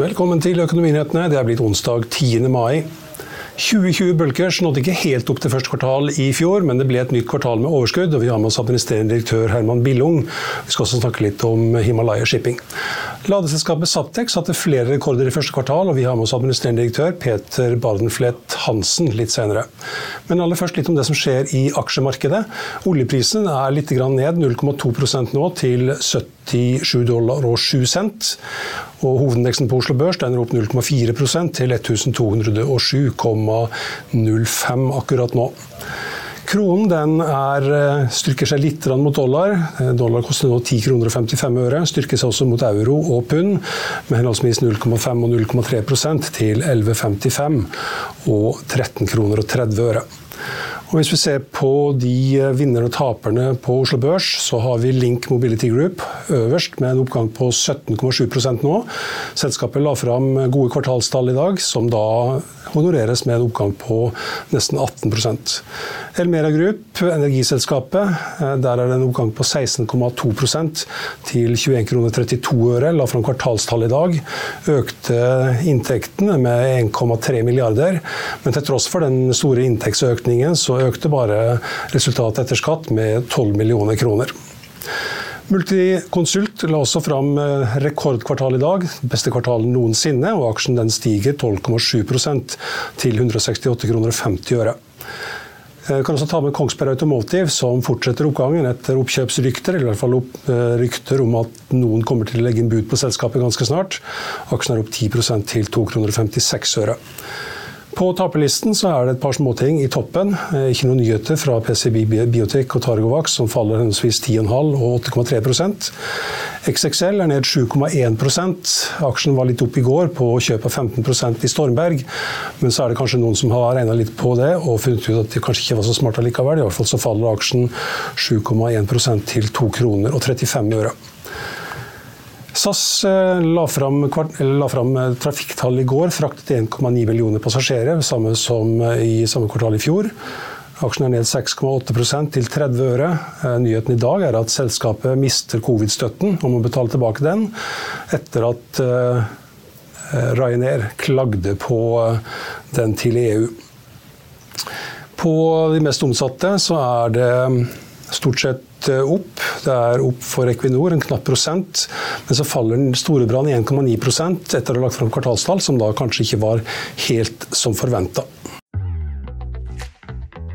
Velkommen til Økonominyhetene. Det er blitt onsdag 10. mai. 2020 Bulkers nådde ikke helt opp til første kvartal i fjor, men det ble et nytt kvartal med overskudd. og Vi har med oss administrerende direktør Herman Billung. Vi skal også snakke litt om Himalaya Shipping. Ladeselskapet Saptek satte flere rekorder i første kvartal, og vi har med oss administrerende direktør Peter Bardenflett Hansen litt senere. Men aller først litt om det som skjer i aksjemarkedet. Oljeprisen er litt ned, 0,2 nå, til 77 dollar og 7 cent. Og hovedindeksen på Oslo Børs den er opp 0,4 til 1207,05 akkurat nå. Kronen er, eh, styrker seg litt mot dollar. Eh, dollar koster nå 10 kroner og 55 øre. Styrker seg også mot euro og pund med henholdsvis 0,5 og 0,3% til 11,55 og 13 kroner og 30 øre. Og Hvis vi ser på de eh, vinnerne og taperne på Oslo Børs, så har vi Link Mobility Group øverst med en oppgang på 17,7% nå. Selskapet la fram gode kvartalstall i dag, som da honoreres med en oppgang på nesten 18 Elmera Group, energiselskapet, eh, der er det en oppgang på 16,2% til 21,32 kroner La fram kvartalstall i dag. Økte inntektene med 1,3 milliarder. Men til tross for den store inntektsøkningen, så økte bare resultatet etter skatt med 12 millioner kroner. Multiconsult la også fram eh, rekordkvartal i dag, beste kvartal noensinne, og aksjen den stiger 12,7% til 168 kroner og 50 øre. Jeg eh, kan også ta med Kongsberg Automotive, som fortsetter oppgangen etter oppkjøpsrykter, eller i hvert fall opp, eh, rykter om at noen kommer til å legge inn bud på selskapet ganske snart. Aksjen er opp 10% til 2,56 kroner. På taperlisten så er det et par småting i toppen. Eh, ikke noen nyheter fra PCB Biotek og Targovax, som faller henholdsvis 10,5 og 8,3% XXL er ned 7,1% Aksjen var litt opp i går på kjøp av 15% i Stormberg, men så er det kanskje noen som har regna litt på det og funnet ut at de kanskje ikke var så smarte likevel. I hvert fall så faller aksjen 7,1% til 2 kroner og 35 øre. SAS eh, la fram, la fram eh, trafikktall i går. Fraktet 1,9 millioner passasjerer, samme som eh, i samme kvartal i fjor. Aksjen er ned 6,8% til 30 øre. Nyheten i dag er at selskapet mister covid-støtten og må betale tilbake den, etter at Ryanair klagde på den til EU. På de mest omsatte så er det stort sett Eh, opp. Det er opp for Equinor, en knapp prosent. Men så faller den Storebrand i 1,9% etter å ha lagt fram kvartalstall, som da kanskje ikke var helt som forventa.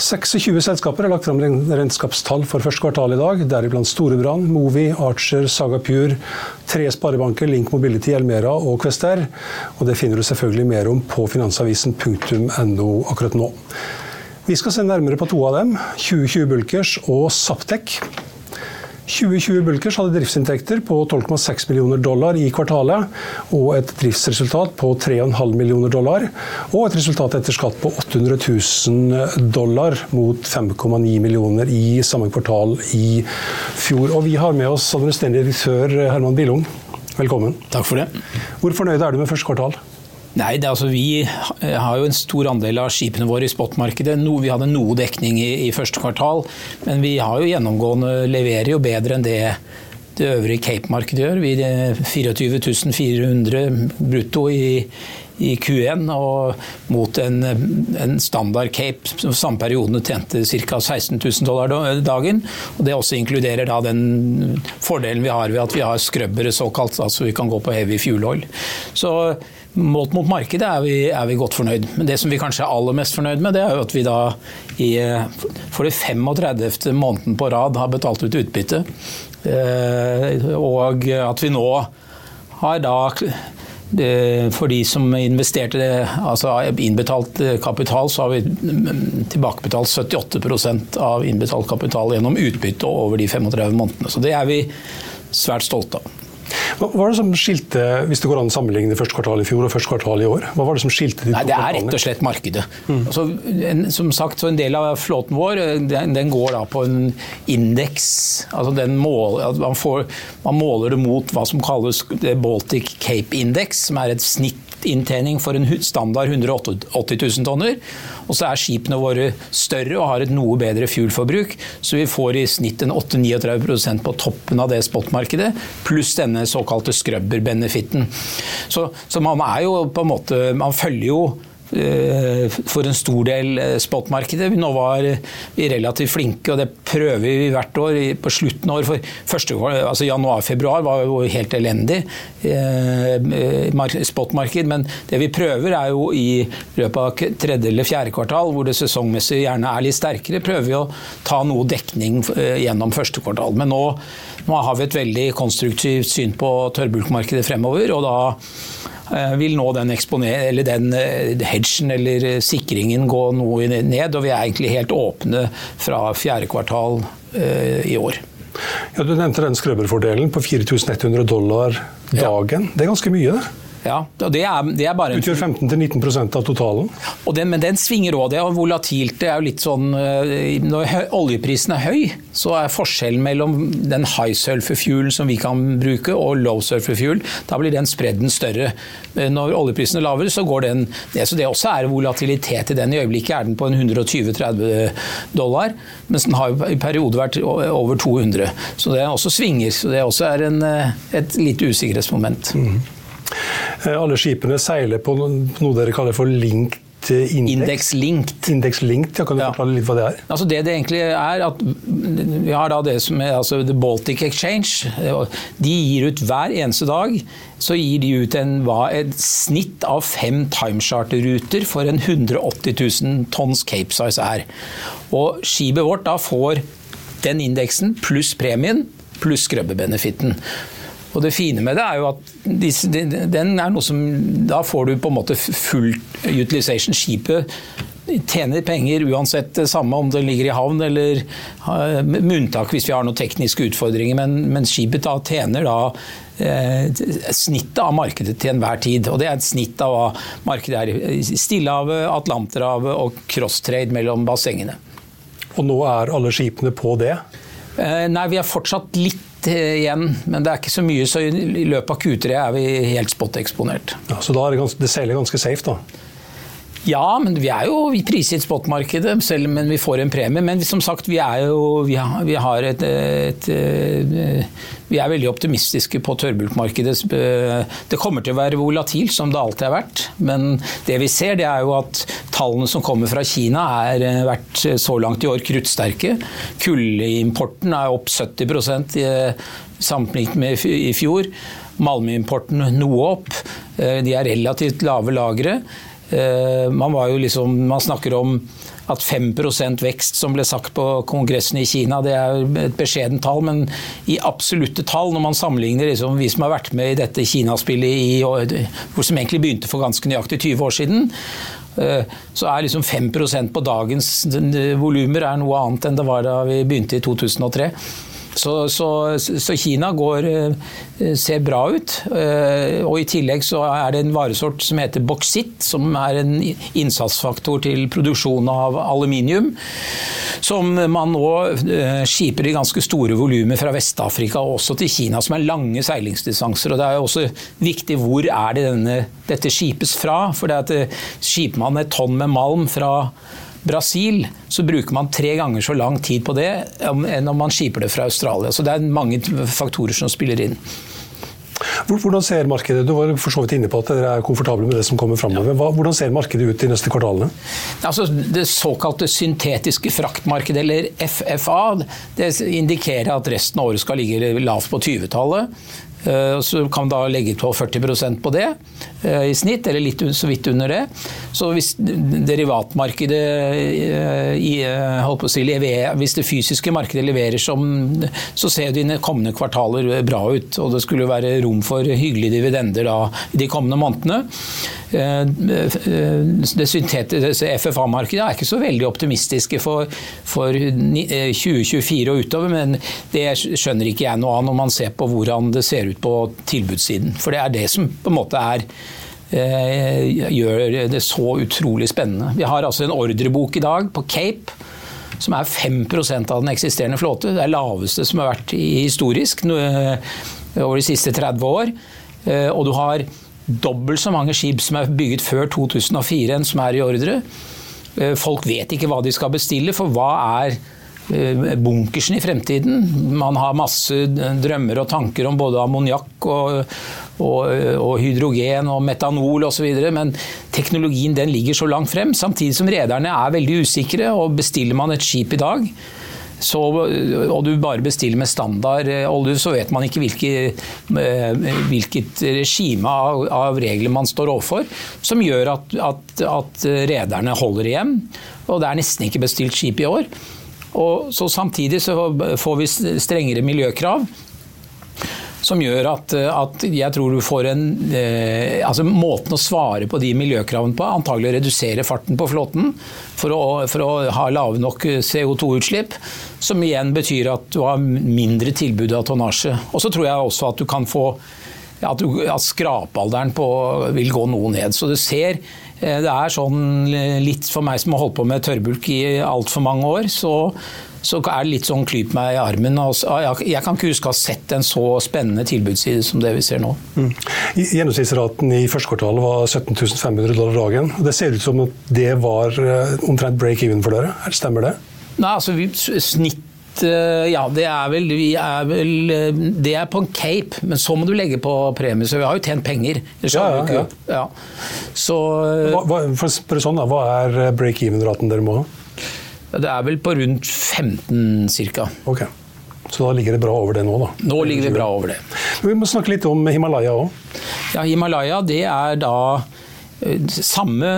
26 selskaper har lagt fram regnskapstall for første kvartal i dag, deriblant Storebrand, Movi, Archer, Sagapur, tre sparebanker, Link Mobility, Elmera og Quester. Og det finner du selvfølgelig mer om på finansavisen.no akkurat nå. Vi skal se nærmere på to av dem, 2020 Bulkers og Saptek. 2020 Bulkers hadde driftsinntekter på 12,6 millioner dollar i kvartalet, og et driftsresultat på 3,5 millioner dollar, og et resultat etter skatt på 800 000 dollar mot 5,9 millioner i samme kvartal i fjor. Og vi har med oss administrerende direktør Herman Billung. Velkommen. Takk for det. Hvor fornøyd er du med første kvartal? Nei, det, altså, Vi har jo en stor andel av skipene våre i spotmarkedet. No, vi hadde noe dekning i, i, første kvartal, men vi har jo gjennomgående leverer jo bedre enn det det øvrige Cape-markedet gjør. Vi 24 400 brutto i, i Q1, og mot en, en standard Cape som samme periode tjente ca. 16 000 dollar dagen. og Det også inkluderer da den fordelen vi har ved at vi har skrøbbere såkalt, altså vi kan gå på heavy fuel oil. Så Målt mot markedet er vi, er vi, godt fornøyd. Men det som vi kanskje er aller mest fornøyd med, det er jo at vi da i, for det 35. måneden på rad har betalt ut utbytte. Eh, og at vi nå har da for de som investerte, altså innbetalt kapital, så har vi tilbakebetalt 78% av innbetalt kapital gjennom utbytte over de 35 månedene. Så det er vi svært stolte av. Hva var det som skilte hvis det går an å sammenligne første kvartal i fjor og første kvartal i år? Hva var Det som skilte de Nei, to Det er rett og slett markedet. Mm. Altså, en, som sagt, så En del av flåten vår den, den går da på en indeks. altså mål, man, får, man, måler det mot hva som kalles Baltic Cape Index, som er et snittinntjening for en standard 180 000 tonner. Og så er skipene våre større og har et noe bedre fuelforbruk, så vi får i snitt en 8-39 på toppen av det spotmarkedet, pluss denne såkalte scrubber-benefitten. Så, så man er jo på en måte Man følger jo for en stor del eh, spotmarkedet. Nå var vi relativt flinke, og det prøver vi hvert år på slutten av år. For første, altså Januar-februar var jo helt elendig eh, spotmarked. Men det vi prøver er jo i løpet av tredje eller fjerde kvartal, hvor det sesongmessig gjerne er litt sterkere, prøver vi å ta noe dekning gjennom første kvartal. Men nå, nå har vi et veldig konstruktivt syn på tørrbulkmarkedet fremover. og da Eh, vil nå den, eller den eh, hedgen eller eh, sikringen gå noe ned, og vi er egentlig helt åpne fra fjerde kvartal i år. Ja, du nevnte den skrøberfordelen på 4100 dollar dagen. Ja. Det er ganske mye, det? Ja, og det er, det er bare Utgjør 15-19% av totalen? Den, men den svinger òg. Det er volatilt. Det er jo litt sånn eh, Når oljeprisen er høy, så er forskjellen mellom den high sulfur fuel som vi kan bruke, og low sulfur fuel, da blir den spredden større. Eh, når oljeprisen er lavere, så går den ned. Så det også er volatilitet i den. I øyeblikket er den på 120-30 dollar, mens den har i perioder vært over 200. Så det også svinger. Så det også er en, eh, et lite usikkerhetsmoment. Mm. Eh, alle skipene seiler på noe dere kaller for linked Index. Index-linked. Index-linked, ja, Kan du Ja. forklare litt hva det er? Altså det det egentlig er at Vi har da det som er altså The Baltic Exchange. De gir ut hver eneste dag så gir de ut en, et snitt av fem timecharter-ruter for en 180 000 tons Cape Size er. Og skipet vårt da får den indeksen pluss premien pluss skrubbebenefitten. Og det fine med det er jo at disse, den er noe som Da får du på en måte full utilization. Skipet tjener penger uansett det samme om det ligger i havn eller med unntak hvis vi har noen tekniske utfordringer. Men, men skipet da tjener da eh, snittet av markedet til enhver tid. Og det er et snitt av hva markedet er i Stillehavet, Atlanterhavet og crosstrade mellom bassengene. Og nå er alle skipene på det. Eh, Nei, vi er fortsatt litt eh, igjen, men det er ikke så mye. Så i løpet av Q3 er vi helt spot-eksponert. Ja, så da er det, ganske, det seiler ganske safe, da. Ja, men vi er jo vi prisgitt spotmarkedet, selv men vi får en premie. Men som sagt, vi er jo vi har, vi har et, et, et, Vi er veldig optimistiske på tørrbulkmarkedet. Det kommer til å være volatilt, som det alltid har vært. Men det vi ser, det er jo at tallene som kommer fra Kina, har vært så langt i år kruttsterke. Kullimporten er opp 70 i, sammenlignet med i fjor. Malmeimporten noe opp. De er relativt lave lagre. Man, var jo liksom, man snakker om at 5% vekst som ble sagt på kongressen i Kina, det er et beskjedent tall, men i absolutte tall, når man sammenligner liksom, vi som har vært med i dette Kinaspillet, i, som egentlig begynte for ganske nøyaktig 20 år siden, så er liksom 5% på dagens volumer er noe annet enn det var da vi begynte i 2003. Så, så, så, Kina går, ser bra ut. Og i tillegg så er det en varesort som heter boksitt, som er en innsatsfaktor til produksjon av aluminium. Som man nå skiper i ganske store volumer fra Vest-Afrika og også til Kina, som er lange seilingsdistanser. Og det er også viktig hvor er det denne, dette skipes fra. For det at skiper man et tonn med malm fra Brasil, så bruker man tre ganger så lang tid på det enn om man skiper det fra Australia. Så det er mange faktorer som spiller inn. Hvordan ser markedet Du var for så vidt inne på at dere er komfortable med det som kommer framover. Hvordan ser markedet ut de neste kvartalene? Altså, det såkalte syntetiske fraktmarkedet, eller FFA, det indikerer at resten av året skal ligge lavt på 20-tallet. Så kan da legge på 40% på det i snitt, eller litt så vidt under det. Så hvis derivatmarkedet si, leverer, Hvis det fysiske markedet leverer som Så ser dine kommende kvartaler bra ut. Og det skulle være rom for hyggelige dividender da, de kommende månedene. Det syntetiske FFA-markedet er ikke så veldig optimistiske for, for 2024 og utover, men det skjønner ikke jeg noe av når man ser på hvordan det ser ut på tilbudssiden. For det er det som på en måte er gjør det så utrolig spennende. Vi har altså en ordrebok i dag på Cape som er 5% av den eksisterende flåte. Det er laveste som har vært historisk over de siste 30 år. Og du har dobbelt så mange skip som er bygget før 2004 enn som er i ordre. Folk vet ikke hva de skal bestille, for hva er bunkersen i fremtiden. Man har masse drømmer og tanker om både ammoniakk og, og, og, hydrogen og metanol osv. Men teknologien den ligger så langt frem, samtidig som rederne er veldig usikre. og Bestiller man et skip i dag, så, og du bare bestiller med standard olje, så vet man ikke hvilke, hvilket regime av, av, regler man står overfor, som gjør at, at, at rederne holder igjen. Og det er nesten ikke bestilt skip i år. Og så Samtidig så får vi strengere miljøkrav. Som gjør at, at, jeg tror du får en eh, altså Måten å svare på de miljøkravene på, antagelig redusere farten på flåten for å, for å ha lave nok CO2-utslipp. Som igjen betyr at du har mindre tilbud av tonnasje. Og så tror jeg også at du kan få at, du, at skrapalderen på, vil gå noe ned. Så du ser det er sånn litt for meg som har holdt på med tørrbulk i altfor mange år, så, så er det litt sånn klyp meg i armen. Jeg kan ikke huske å ha sett en så spennende tilbudsside som det vi ser nå. Mm. Gjennomsnittsraten i første kvartal var 17 500 dollar dagen. Det ser ut som at det var omtrent break even for dere. Stemmer det? Nei, altså vi, snitt ja, det er vel, vi er vel Det er på en cape, men så må du legge på premie. Så vi har jo tjent penger. Ja, ja, ja. Så, hva, hva, for, sånn da, hva er break-even-raten dere må ha? Det er vel på rundt 15 ca. Okay. Så da ligger det bra over det nå, da? Nå ligger det bra over det. Men vi må snakke litt om Himalaya òg. Ja, Himalaya det er da eh, samme,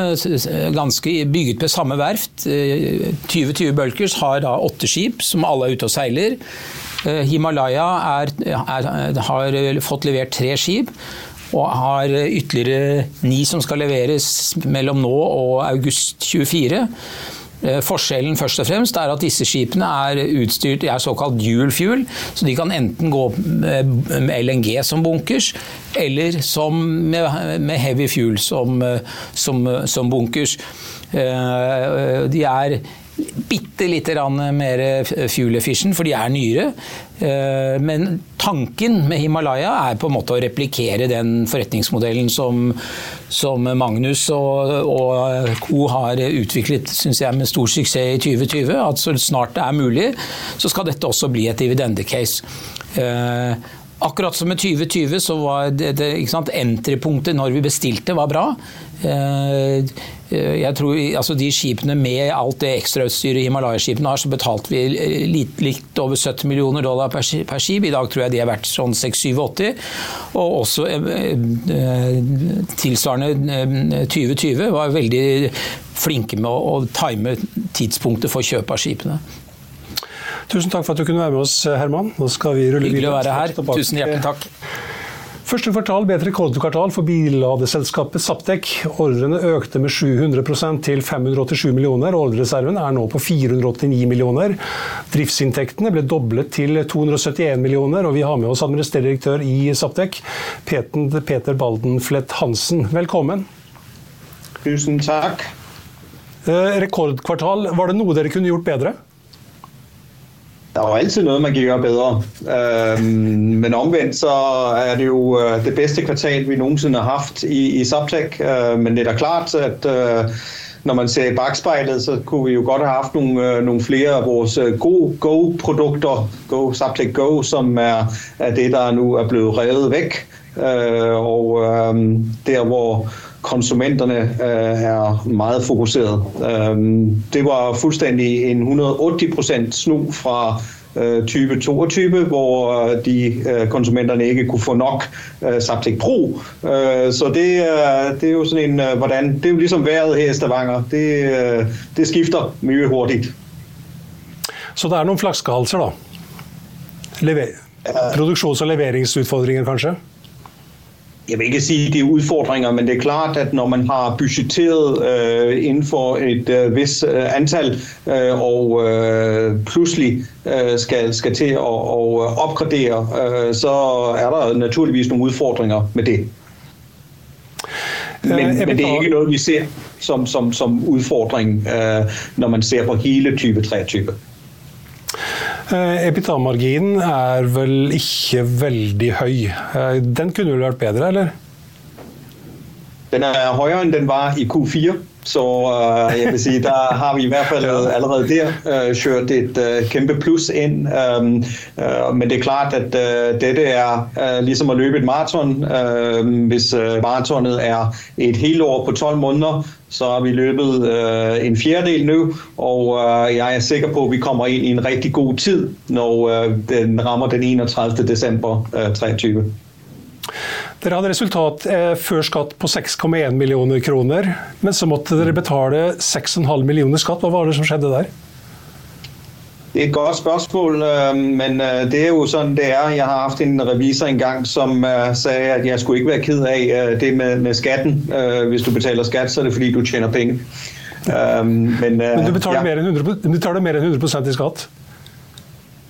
ganske bygget på samme verft. 2020 eh, Bulkers har da åtte skip som alle er ute og seiler. Eh, Himalaya er, er, har fått levert tre skip. Og har ytterligere ni som skal leveres mellom nå og august 24. Eh, forskjellen først og fremst er at disse skipene er utstyrt er såkalt dual fuel, så de kan enten gå med LNG som bunkers, eller som med, heavy fuel som, eh, som, som bunkers. Eh, de er bitte lite mer fuel efficient, for de er nyere. Eh, men tanken med Himalaya er på en måte å replikere den forretningsmodellen som, som Magnus og, og co. har utviklet synes jeg, med stor suksess i 2020. At så snart det er mulig, så skal dette også bli et dividende-case. akkurat som med 2020 så var det, det entry-punktet når vi bestilte var bra. Eh, jeg tror altså De skipene med alt det ekstrautstyret Himalaya-skipene har, så betalte vi litt, litt, over 70 millioner dollar per, per, skip. I dag tror jeg de er verdt sånn 6-7-80. Og også eh, eh tilsvarende 2020 eh, var veldig flinke med å, å time tidspunktet for kjøp av skipene. Tusen takk for at du kunne være med oss, Herman. Nå skal vi rulle videre. Hyggelig å være her. Tusen hjertelig takk. Første kvartal ble et rekordkvartal for billadeselskapet Saptek. Ordrene økte med 700% til 587 millioner. Ordrereserven er nå på 489 millioner. Driftsinntektene ble doblet til 271 millioner, og vi har med oss administrerende direktør i Saptek, Peter Baldenflett Hansen. Velkommen. Tusen takk. Eh, rekordkvartal. Var det noe dere kunne gjort bedre? Der er jo altid noget, man kan gøre bedre. Men omvendt så er det jo øh, det bedste kvartal, vi nogensinde har haft i, i Subtech. Øh, men det er da klart, at øh, når man ser i bagspejlet, så kunne vi jo godt have haft nogle, øh, flere vores øh, gode Go-produkter, Go, Subtech Go, som er, er det, der nu er blevet revet. Øh, og der, hvor konsumenterne øh, er meget fokuseret. Øh, det var fuldstændig en 180% snu fra øh, 2022, hvor øh, de øh, konsumenterne ikke kunne få nok øh, Zaptec Pro. Så det, det er jo sådan en, hvordan, det er jo ligesom vejret her i Stavanger. Det, det skifter mye hurtigt. Så det er noen flaskehalser, da? Lever Produksjons- og leveringsutfordringer, kanskje? jeg vil ikke sige, at det er udfordringer, men det er klart, at når man har budgetteret øh, inden for et øh, vis øh, antal, øh, og øh, pludselig øh, skal, skal til at og øh, opgradere, øh, så er der naturligvis nogle udfordringer med det. Øh, men, øh, men det er ikke noget, vi ser som, som, som udfordring, øh, når man ser på hele type 3-type. Eh, epitalmarginen er vel ikke veldig høy. Eh, den kunne vel vært bedre, eller? Den er høyere enn den var i Q4. Så eh, jeg vil si, der har vi i hvert fall allerede der kjørt et kjempe pluss inn. Øh, men det er klart, at øh, dette er øh, ligesom at løbe et maraton. hvis øh, maratonet er et helt år på 12 måneder, så har vi løpet øh, en fjerdedel nå, og øh, jeg er sikker på, at vi kommer inn i en rigtig god tid, når øh, den rammer den 31. december øh, Dere hadde resultat eh, før skatt på 6,1 millioner kroner, men så måtte dere betale 6,5 millioner skatt. Hva var det som skjedde der? Det er et godt spørsmål, øh, men øh, det er jo sådan, det er. Jeg har haft en revisor engang, som øh, sagde, at jeg skulle ikke være ked af det med, skatten. Hvis du betaler skat, så er det fordi, du tjener penge. Men, men du betaler, ja. mer, enn 100, du betaler mer enn 100 i skatt?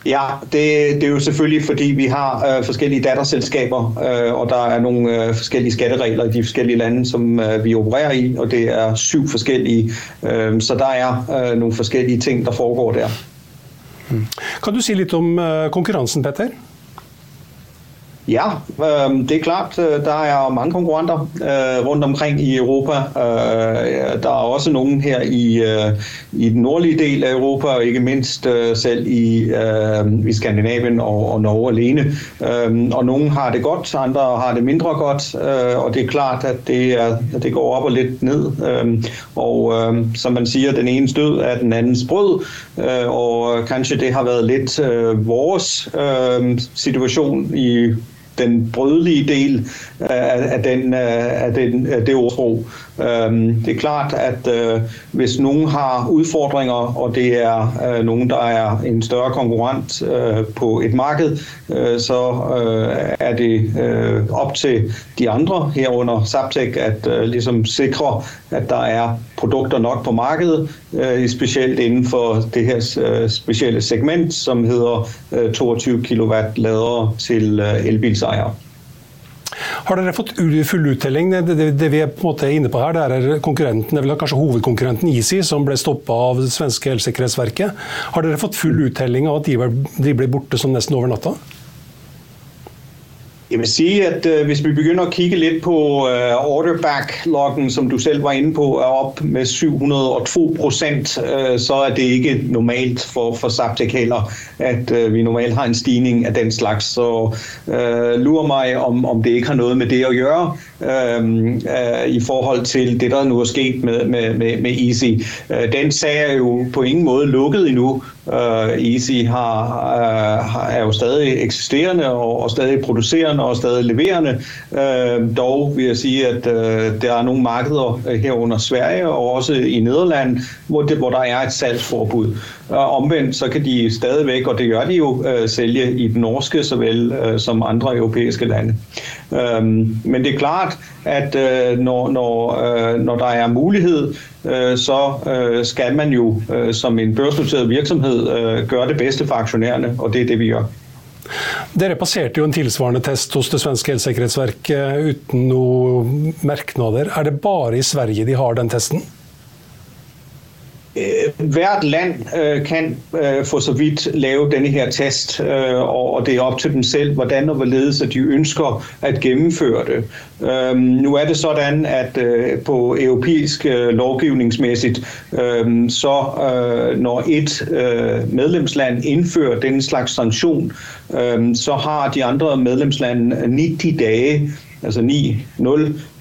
Ja, det, det er jo selvfølgelig fordi vi har øh, forskellige datterselskaber, øh, og der er nogle øh, forskellige skatteregler i de forskellige lande, som vi opererer i, og det er syv forskellige. Så der er nogle forskellige ting, der foregår der. Kan du si litt om eh, konkurransen, Petter? Ja, øh, det er klart, øh, der er mange konkurrenter øh, rundt omkring i Europa. Øh, der er også nogen her i, øh, i den nordlige del af Europa, og ikke mindst øh, selv i, i Skandinavien og, og Norge alene. Og nogen har det godt, andre har det mindre godt, og det er klart, at det, er, det går op og lidt ned. Og som man siger, den ene stød er den andens brød, og kanskje det har været lidt vores situation i den brødlige del af, den, af, den, af det ordsprog. Det er klart, at øh, hvis nogen har udfordringer, og det er noen nogen, der er en større konkurrent øh, på et marked, så er det op til de andre herunder Zaptec at ligesom sikre, at der er produkter nok på markedet, specielt inden for det her specielle segment, som hedder 22 kW ladere til elbilsejere. Har dere fått full uttelling? Det, det, det, vi er på en måte inne på her, det er konkurrenten, det er kanskje hovedkonkurrenten Easy, som ble stoppa av det svenske elsikkerhetsverket. Har dere fått full uttelling av at de ble borte sånn nesten over natta? Jeg vil sige, at øh, hvis vi begynder at kigge lidt på øh, order backloggen, som du selv var inde på, er op med 702 procent, øh, så er det ikke normalt for, for Zaptec heller, at vi normalt har en stigning af den slags. Så øh, lurer mig, om, om det ikke har noget med det øh, øh, i forhold til det, der nu er sket med, med, med, med Easy. Øh, den sag er jo på ingen måde lukket endnu. Uh, Easy har, er jo stadig eksisterende og, og stadig producerende og stadig leverende. Dog vil jeg sige, at der er nogle markeder herunder Sverige og også i Nederland, hvor, det, hvor der er et salgsforbud. Omvendt så kan de stadigvæk, og det gjør de jo, uh, sælge i den norske såvel uh, som andre europæiske lande. Men det er klart, at uh, når, når, når der er mulighed Øh, så øh, skal man jo øh, som en børsnoteret virksomhed gøre det bedste for aksjonærene, og det er det, vi gjør. Dere passerte jo en tilsvarende test hos det svenske helsesikkerhetsverket uten noen merknader. Er det bare i Sverige de har den testen? Øh, hvert land øh, kan øh, for så vidt lave denne her test, og det er opp til dem selv, hvordan og hvorledes de ønsker at gennemføre det. Nå er det sådan, at på europæisk øh, lovgivningsmæssigt, så når et medlemsland innfører denne slags sanktion, så har de andre medlemslande 90 dage altså 9-0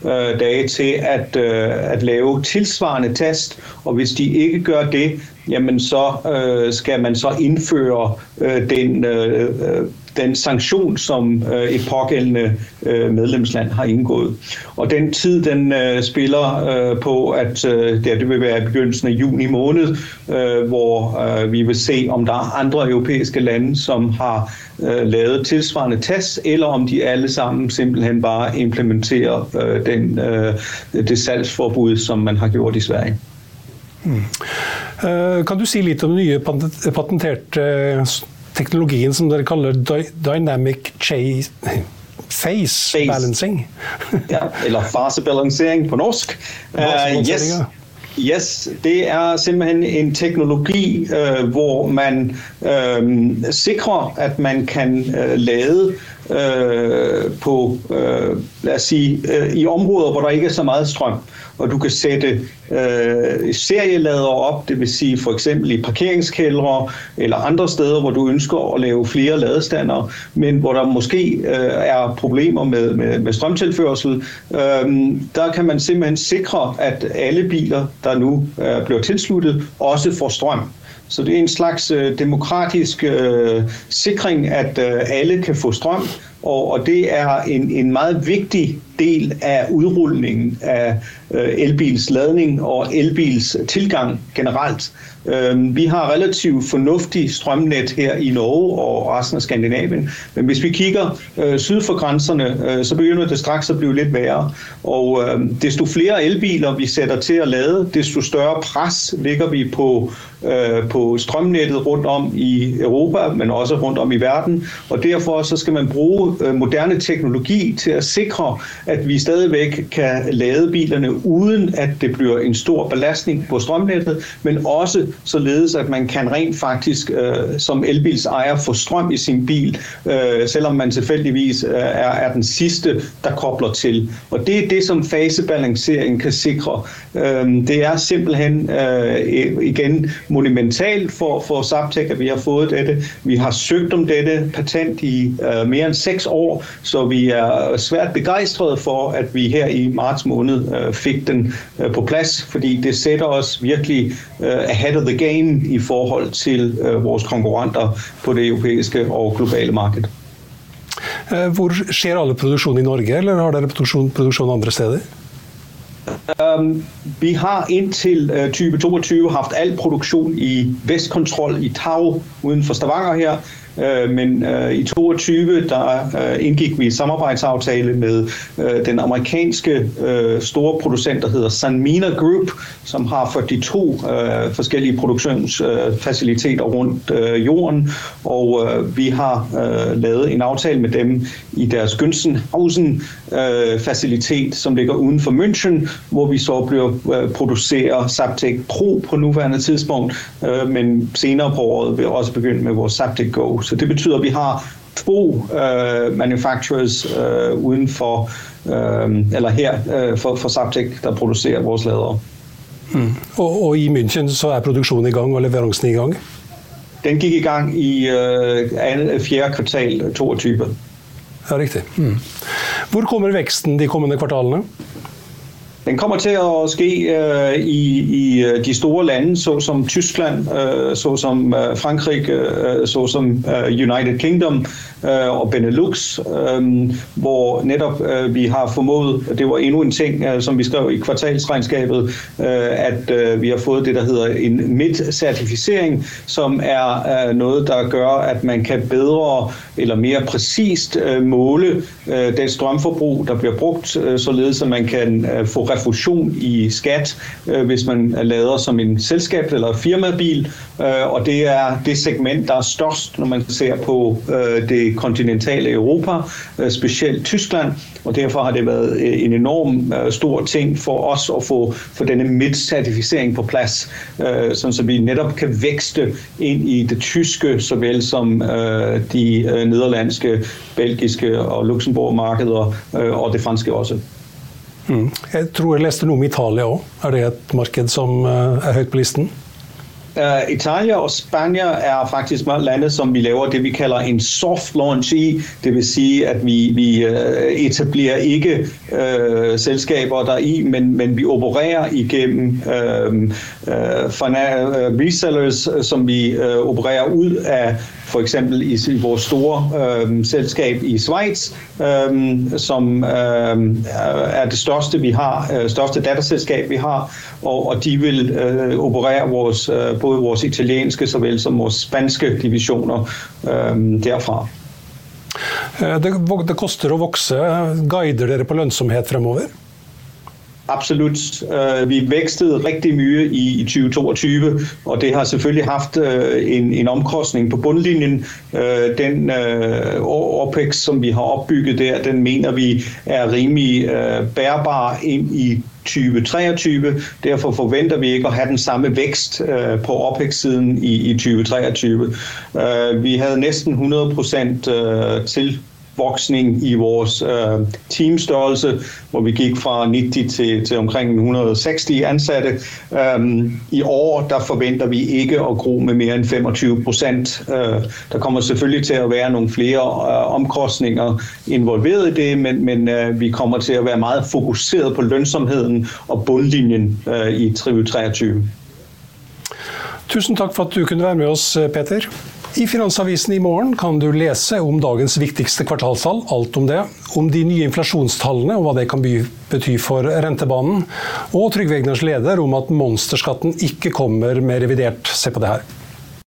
øh, dage til at, øh, at lave tilsvarende test, og hvis de ikke gør det, jamen så øh, skal man så indføre øh, den, øh, øh den sanktion, som øh, et pågældende øh, medlemsland har indgået. Og den tid, den øh, spiller på, at øh, det, vil være begyndelsen af juni måned, hvor vi vil se, om der er andre europæiske lande, som har lavet tilsvarende test, eller om de alle sammen simpelthen bare implementerer den, det salgsforbud, som man har gjort i Sverige. Uh, kan du si litt om nye patenterte teknologien som dere kaller dynamic chase face, face. balancing? ja, eller fasebalansering på norsk. Uh, yes. Yes, det er simpelthen en teknologi, uh, hvor man uh, sikrer, at man kan lade øh, på, øh, lad os sige, øh, i områder, hvor der ikke er så meget strøm og du kan sætte øh, serielader op, det vil sige for eksempel i parkeringskældre eller andre steder, hvor du ønsker at lave flere ladestander, men hvor der måske øh, er problemer med, med, med strømtilførsel. Øh, der kan man simpelthen sikre, at alle biler, der nu øh, bliver tilsluttet, også får strøm. Så det er en slags øh, demokratisk øh, sikring, at øh, alle kan få strøm, og, og det er en, en meget vigtig del af udrulningen af øh, elbils ladning og elbils tilgang generelt. Vi har relativt fornuftig strømnet her i Norge og resten af Skandinavien, men hvis vi kigger øh, syd for grænserne, øh, så begynder det straks at blive lidt værre. Og desto flere elbiler vi sætter til at lade, desto større pres ligger vi på, på strømnettet rundt om i Europa, men også rundt om i verden. Og derfor så skal man bruge øh, moderne teknologi til at sikre, at vi stadigvæk kan lade bilerne uden at det bliver en stor belastning på strømnettet, men også således at man kan rent faktisk øh, som elbilsejer få strøm i sin bil, øh, selvom man tilfældigvis er, den sidste, der kobler til. Og det er det, som fasebalancering kan sikre. Det er simpelthen igen monumentalt for, for Zaptec, at vi har fået dette. Vi har søgt om dette patent i øh, mere end seks år, så vi er svært begejstrede for, at vi her i marts måned fikk fik den øh, på plads, fordi det sætter os virkelig øh, ahead of the game i forhold til øh, vores konkurrenter på det europæiske og globale marked. Hvor skjer alle produksjon i Norge, eller har dere produksjon, produksjon andre steder? Um, vi har indtil uh, 2022 haft al produktion i Vestkontroll i Tau uden for Stavanger her. Øh, men øh, i 22 der øh, indgik vi samarbejdsaftale med den amerikanske store producent, der hedder Sanmina Group, som har 42 forskellige produktionsfaciliteter rundt jorden, og vi har lavet en aftale med dem i deres Günstenhausen facilitet, som ligger uden for München, hvor vi så bliver producerer Zaptec Pro på nuværende tidspunkt, men senere på året vil også begynde med vores Zaptec Go. Så det betyder, at vi har to uh, manufacturers uh, uden for, uh, eller her uh, for, for Zaptec, der producerer vores ladere. Mm. Og, og, i München så er produksjonen i gang og leveransen i gang? Den gikk i gang i uh, fjerde kvartal 22. Ja, riktig. Mm. Hvor kommer veksten de kommende kvartalene? Den kommer til at ske øh, i, i øh, de store lande, såsom Tyskland, øh, såsom Frankrike, Frankrig, øh, såsom øh, United Kingdom øh, og Benelux, øh, hvor netop øh, vi har formået, det var endnu en ting, øh, som vi skrev i kvartalsregnskabet, øh, at øh, vi har fået det, der hedder en MIT-certificering, som er noe der gør, at man kan bedre eller mere præcist øh, måle øh, det strømforbrug, der bliver brugt, øh, således at man kan øh, få refusion i skat, øh, hvis man lader som en selskab eller firmabil, øh, og det er det segment, der er størst, når man ser på øh, det kontinentale Europa, spesielt specielt Tyskland, og derfor har det været øh, en enorm øh, stor ting for oss å få for denne MIT-certificering på plass, sånn at vi nettopp kan vekste inn i det tyske, såvel som øh, de øh, nederlandske, belgiske og Luxembourg-markeder, øh, og det franske også. Mm. Jeg tror jeg leste noe om Italia òg. Er det et marked som er høyt på listen? Uh, Italia og Spania er faktisk lande som vi laver det vi kaller en soft launch i. Vil sige at vi, vi uh, etablerer ikke uh, selskaper der i, men, men vi opererer igennem uh, resellers, som vi opererer ud af for eksempel i, vores store øh, selskab i Schweiz, øh, som øh, er det største vi har, øh, største datterselskab vi har, og, og de vil øh, operere vores, øh, både vores italienske såvel som vores spanske divisioner øh, derfra. Det, det koster å vokse. Guider dere på lønnsomhet fremover? Absolut. Øh, vi vækstede rigtig mye i, 2022, og det har selvfølgelig haft øh, en, en omkostning på bundlinjen. Øh, den OPEX, som vi har opbygget der, den mener vi er rimelig bærbar ind i 2023. Derfor forventer vi ikke at have den samme vækst på OPEX-siden i, i 2023. vi havde næsten 100% til voksning i vores øh, teamstørrelse, hvor vi gik fra 90 til, til omkring 160 ansatte. Um, I år der forventer vi ikke at gro med mere end 25 procent. Uh, der kommer selvfølgelig til at være nogle flere uh, omkostninger involveret i det, men, men uh, vi kommer til at være meget fokuseret på lønsomheden og bundlinjen uh, i 2023. Tusen takk for at du kunne være med oss, Peter. I Finansavisen i morgen kan du lese om dagens viktigste kvartalstall, alt om det. Om de nye inflasjonstallene og hva det kan bety for rentebanen. Og Trygve Egners leder om at monsterskatten ikke kommer med revidert. Se på det her.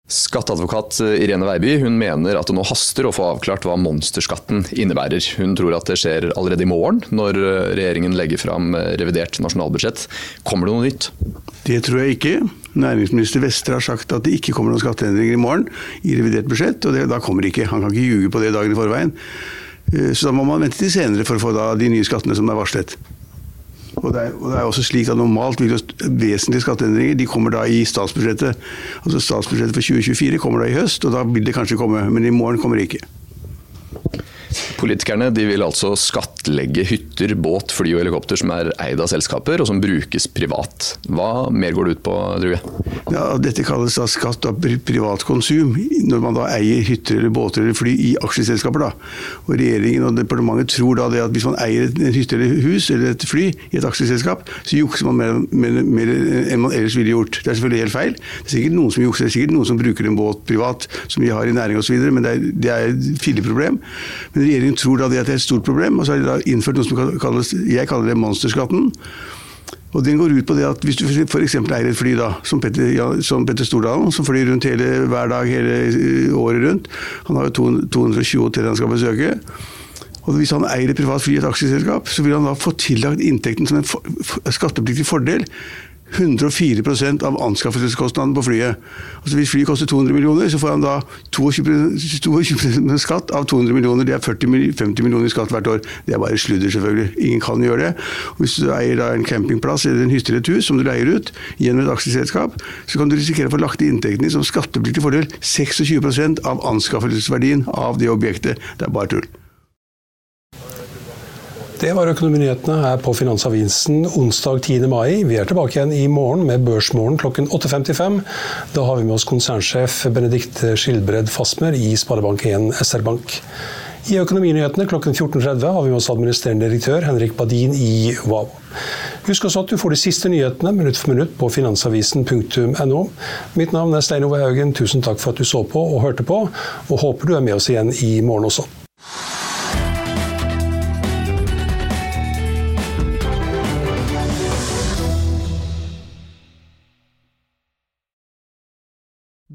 Skatteadvokat Irene Weiby hun mener at det nå haster å få avklart hva monsterskatten innebærer. Hun tror at det skjer allerede i morgen, når regjeringen legger fram revidert nasjonalbudsjett. Kommer det noe nytt? Det tror jeg ikke. Næringsminister Vestre har sagt at det ikke kommer noen skatteendringer i morgen i revidert budsjett, og det, da kommer det ikke. Han kan ikke ljuge på det dagen i forveien. Eh, så da må man vente til senere for å få de nye skattene som er varslet. Og det, er, og det er også slik at Normalt vil vesentlige skatteendringer de kommer da i statsbudsjettet. Altså Statsbudsjettet for 2024 kommer da i høst, og da vil det kanskje komme. Men i morgen kommer det ikke. Politikerne vil altså skattlegge hytter, båt, fly og helikopter som er eid av selskaper og som brukes privat. Hva mer går det ut på, Druge? Ja, dette kalles da skatt av privat konsum, når man da eier hytter eller båter eller fly i aksjeselskaper. da. Og Regjeringen og departementet tror da det at hvis man eier en hytte eller hus eller et fly i et aksjeselskap, så jukser man mer, mer, mer enn man ellers ville gjort. Det er selvfølgelig helt feil. Det er sikkert noen som jukser, det er sikkert noen som bruker en båt privat, som vi har i næring osv., men det er, det er et filleproblem. Men regjeringen tror da det er et stort problem, og så har de da innført noe som kalles jeg kaller det monsterskatten. Og Den går ut på det at hvis du f.eks. eier et fly, da, som Petter, ja, som Petter, Stordalen, som flyr rundt hele, hver dag hele eh, året rundt Han har jo 220 hoteller han skal besøke. Og Hvis han eier et privat fly i et aksjeselskap, så vil han da få tillagt inntekten som en skattepliktig fordel 104% av anskaffelseskostnaden på flyet. Altså Hvis flyet koster 200 millioner, så får han da 22, 22 skatt av 200 millioner. Det er 40, 50 millioner i skatt hvert år. Det er bare sludder, selvfølgelig. Ingen kan gjøre det. Hvis du eier da en campingplass eller en hytte et hus som du leier ut gjennom et aksjeselskap, så kan du risikere å få lagt inntektene som skattepliktig fordel 26% av anskaffelsesverdien av det objektet. Det er bare tull. Det var Økonominyhetene her på Finansavisen onsdag 10. mai. Vi er tilbake igjen i morgen med Børsmorgen klokken 8.55. Da har vi med oss konsernsjef Benedikt Skilbred Fasmer i Sparebank1 SR-Bank. I Økonominyhetene klokken 14.30 har vi med oss administrerende direktør Henrik Badin i Wow. Husk også at du får de siste nyhetene minutt for minutt på finansavisen.no. Mitt navn er Stein Ove Haugen. Tusen takk for at du så på og hørte på, og håper du er med oss igjen i morgen også.